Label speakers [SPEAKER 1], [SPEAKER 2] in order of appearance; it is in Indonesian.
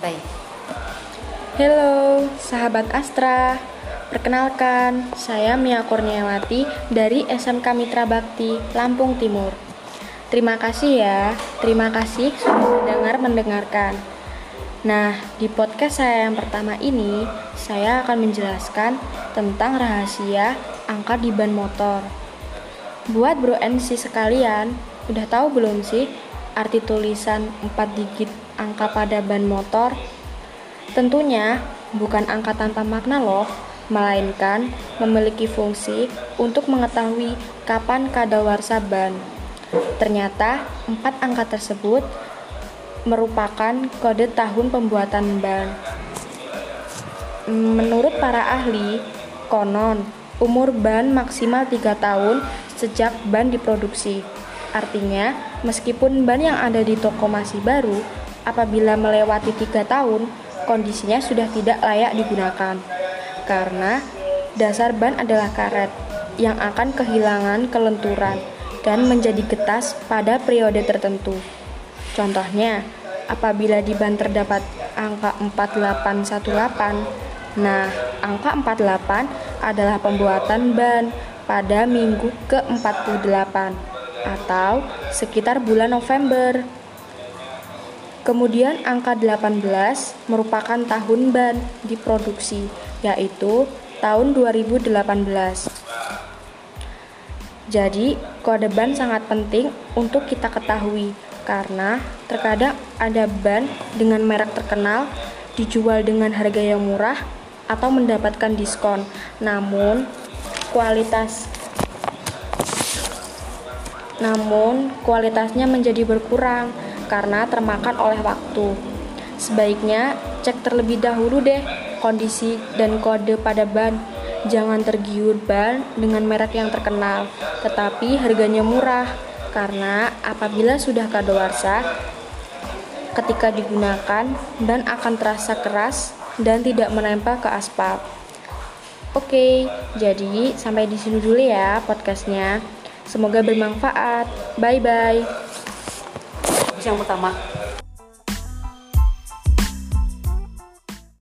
[SPEAKER 1] Baik.
[SPEAKER 2] Halo, sahabat Astra. Perkenalkan, saya Mia Kurniawati dari SMK Mitra Bakti, Lampung Timur. Terima kasih ya, terima kasih sudah mendengar mendengarkan. Nah, di podcast saya yang pertama ini, saya akan menjelaskan tentang rahasia angka di ban motor. Buat bro NC sekalian, udah tahu belum sih arti tulisan 4 digit angka pada ban motor? Tentunya bukan angka tanpa makna loh, melainkan memiliki fungsi untuk mengetahui kapan kadaluarsa ban. Ternyata empat angka tersebut merupakan kode tahun pembuatan ban. Menurut para ahli, konon umur ban maksimal 3 tahun sejak ban diproduksi. Artinya, meskipun ban yang ada di toko masih baru, apabila melewati tiga tahun, kondisinya sudah tidak layak digunakan. Karena dasar ban adalah karet yang akan kehilangan kelenturan dan menjadi getas pada periode tertentu. Contohnya, apabila di ban terdapat angka 4818, nah angka 48 adalah pembuatan ban pada minggu ke-48 atau sekitar bulan November. Kemudian angka 18 merupakan tahun ban diproduksi, yaitu tahun 2018. Jadi, kode ban sangat penting untuk kita ketahui karena terkadang ada ban dengan merek terkenal dijual dengan harga yang murah atau mendapatkan diskon. Namun, kualitas namun kualitasnya menjadi berkurang karena termakan oleh waktu. Sebaiknya cek terlebih dahulu deh kondisi dan kode pada ban. Jangan tergiur ban dengan merek yang terkenal, tetapi harganya murah karena apabila sudah kadaluarsa ketika digunakan ban akan terasa keras dan tidak menempel ke aspal. Oke, jadi sampai di sini dulu ya podcastnya. Semoga bermanfaat. Bye bye.
[SPEAKER 1] Yang pertama,